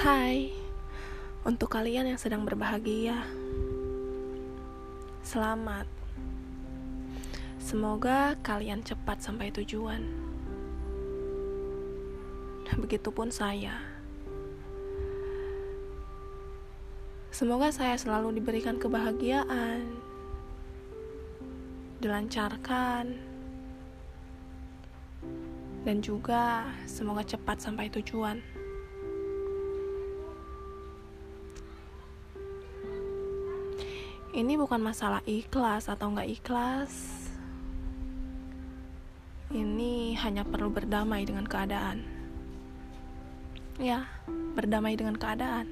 Hai, untuk kalian yang sedang berbahagia, selamat. Semoga kalian cepat sampai tujuan. Begitupun saya. Semoga saya selalu diberikan kebahagiaan, dilancarkan, dan juga semoga cepat sampai tujuan. Ini bukan masalah ikhlas atau nggak ikhlas. Ini hanya perlu berdamai dengan keadaan. Ya, berdamai dengan keadaan.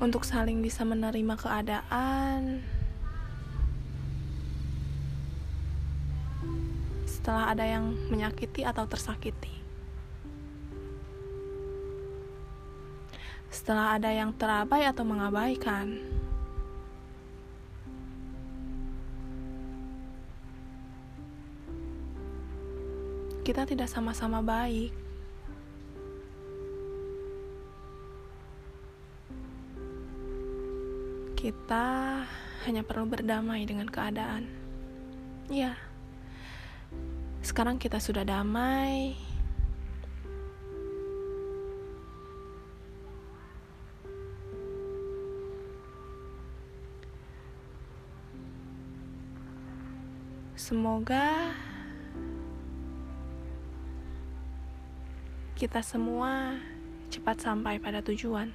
Untuk saling bisa menerima keadaan. Setelah ada yang menyakiti atau tersakiti. Setelah ada yang terabai atau mengabaikan. Kita tidak sama-sama baik. Kita hanya perlu berdamai dengan keadaan. Ya, sekarang kita sudah damai. Semoga kita semua cepat sampai pada tujuan.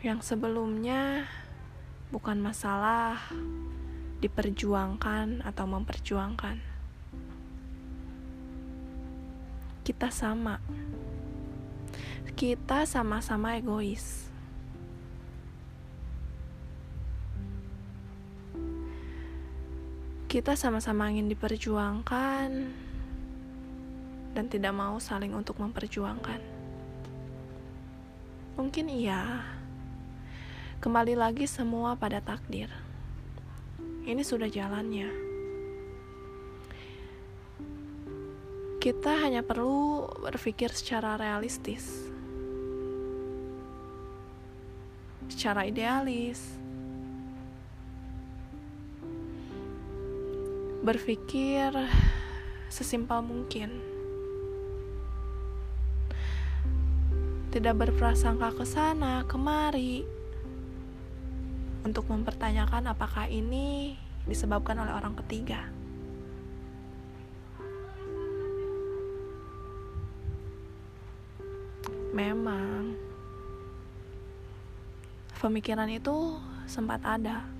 Yang sebelumnya bukan masalah diperjuangkan atau memperjuangkan. Kita sama. Kita sama-sama egois. Kita sama-sama ingin diperjuangkan dan tidak mau saling untuk memperjuangkan. Mungkin iya. Kembali lagi semua pada takdir. Ini sudah jalannya. Kita hanya perlu berpikir secara realistis. Secara idealis berpikir sesimpel mungkin. Tidak berprasangka ke sana, kemari. Untuk mempertanyakan apakah ini disebabkan oleh orang ketiga. Memang pemikiran itu sempat ada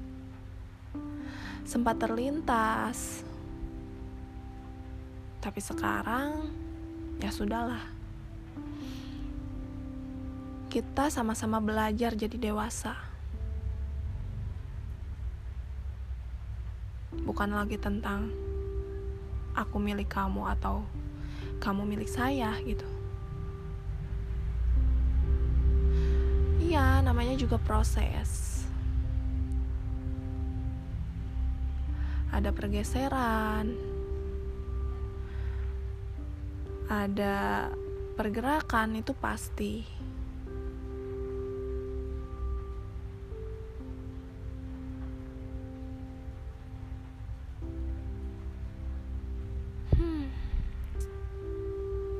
sempat terlintas. Tapi sekarang ya sudahlah. Kita sama-sama belajar jadi dewasa. Bukan lagi tentang aku milik kamu atau kamu milik saya gitu. Iya, namanya juga proses. Ada pergeseran, ada pergerakan itu pasti. Hmm,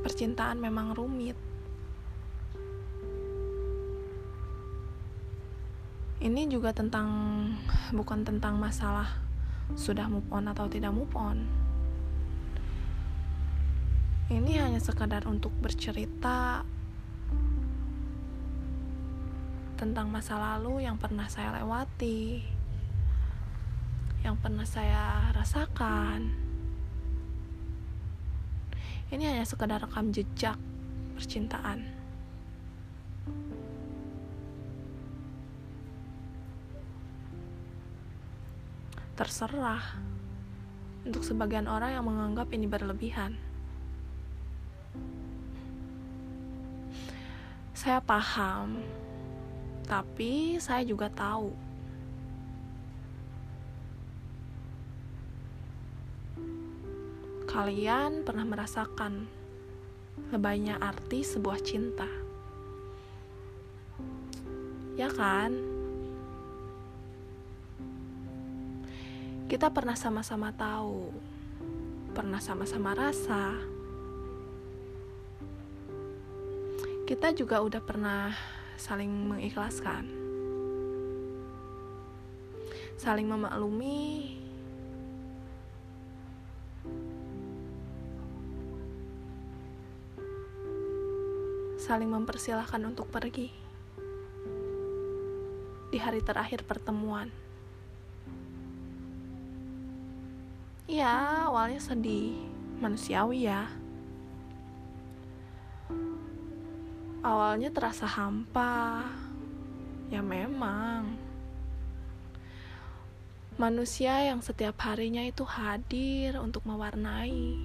percintaan memang rumit. Ini juga tentang bukan tentang masalah sudah move on atau tidak move on. Ini hanya sekadar untuk bercerita tentang masa lalu yang pernah saya lewati, yang pernah saya rasakan. Ini hanya sekedar rekam jejak percintaan. Terserah untuk sebagian orang yang menganggap ini berlebihan. Saya paham, tapi saya juga tahu kalian pernah merasakan lebaynya arti sebuah cinta. Ya kan? Kita pernah sama-sama tahu, pernah sama-sama rasa. Kita juga udah pernah saling mengikhlaskan, saling memaklumi saling mempersilahkan untuk pergi di hari terakhir pertemuan. Ya, awalnya sedih, manusiawi ya. Awalnya terasa hampa, ya memang. Manusia yang setiap harinya itu hadir untuk mewarnai,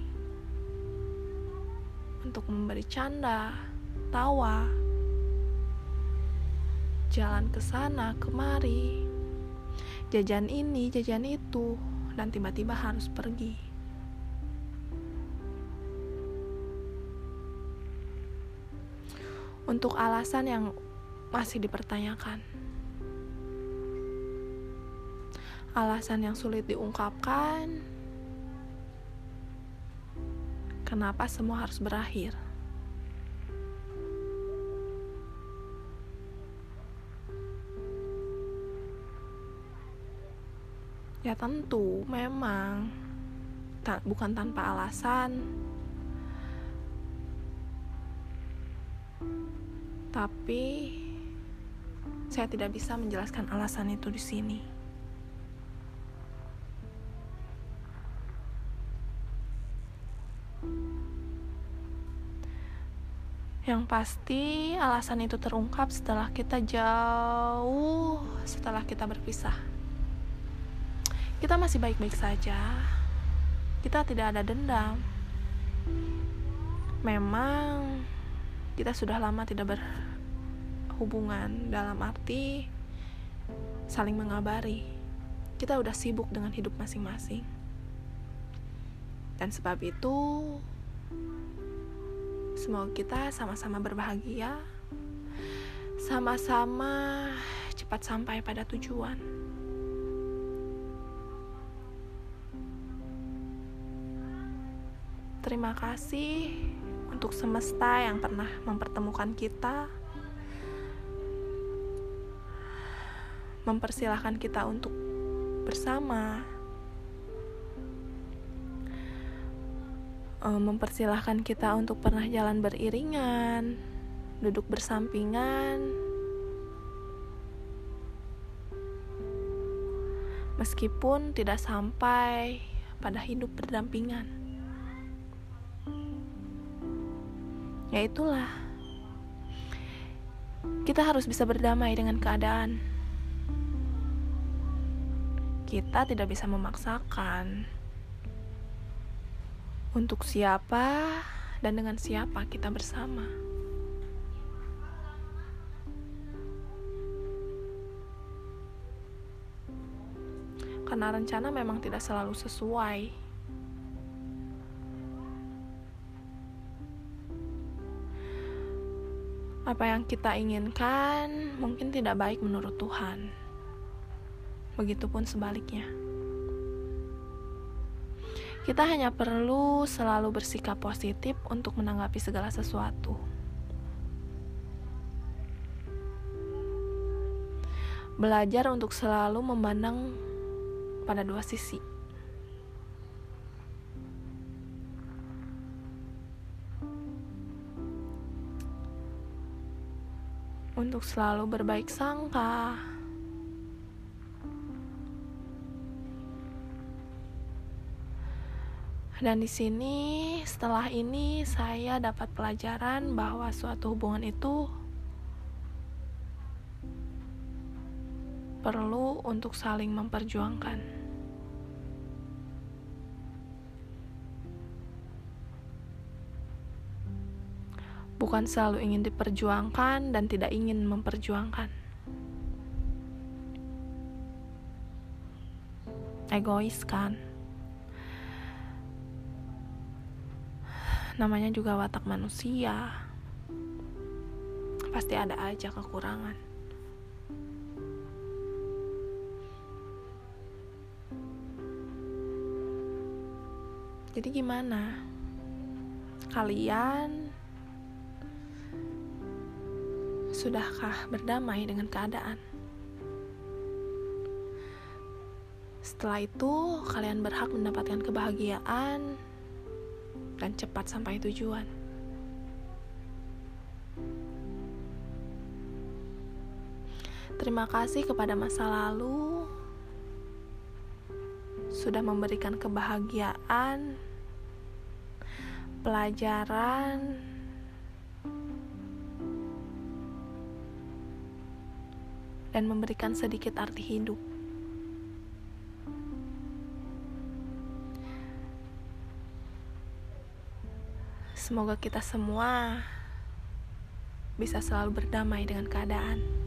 untuk memberi canda, tertawa, jalan ke sana kemari, jajan ini, jajan itu, dan tiba-tiba harus pergi. Untuk alasan yang masih dipertanyakan, alasan yang sulit diungkapkan, kenapa semua harus berakhir? Ya tentu, memang ta bukan tanpa alasan. Tapi saya tidak bisa menjelaskan alasan itu di sini. Yang pasti alasan itu terungkap setelah kita jauh setelah kita berpisah kita masih baik-baik saja. Kita tidak ada dendam. Memang kita sudah lama tidak berhubungan dalam arti saling mengabari. Kita udah sibuk dengan hidup masing-masing. Dan sebab itu semoga kita sama-sama berbahagia. Sama-sama cepat sampai pada tujuan. Terima kasih untuk semesta yang pernah mempertemukan kita, mempersilahkan kita untuk bersama, eh, mempersilahkan kita untuk pernah jalan beriringan, duduk bersampingan, meskipun tidak sampai pada hidup berdampingan. Ya itulah. Kita harus bisa berdamai dengan keadaan. Kita tidak bisa memaksakan untuk siapa dan dengan siapa kita bersama. Karena rencana memang tidak selalu sesuai. Apa yang kita inginkan mungkin tidak baik menurut Tuhan. Begitupun sebaliknya. Kita hanya perlu selalu bersikap positif untuk menanggapi segala sesuatu. Belajar untuk selalu memandang pada dua sisi. Untuk selalu berbaik sangka. Dan di sini, setelah ini, saya dapat pelajaran bahwa suatu hubungan itu perlu untuk saling memperjuangkan. Bukan selalu ingin diperjuangkan dan tidak ingin memperjuangkan. Egois kan? namanya juga watak manusia. Pasti ada aja kekurangan. Jadi gimana? Kalian sudahkah berdamai dengan keadaan? Setelah itu, kalian berhak mendapatkan kebahagiaan dan cepat sampai tujuan. Terima kasih kepada masa lalu sudah memberikan kebahagiaan, pelajaran, dan memberikan sedikit arti hidup. Semoga kita semua bisa selalu berdamai dengan keadaan.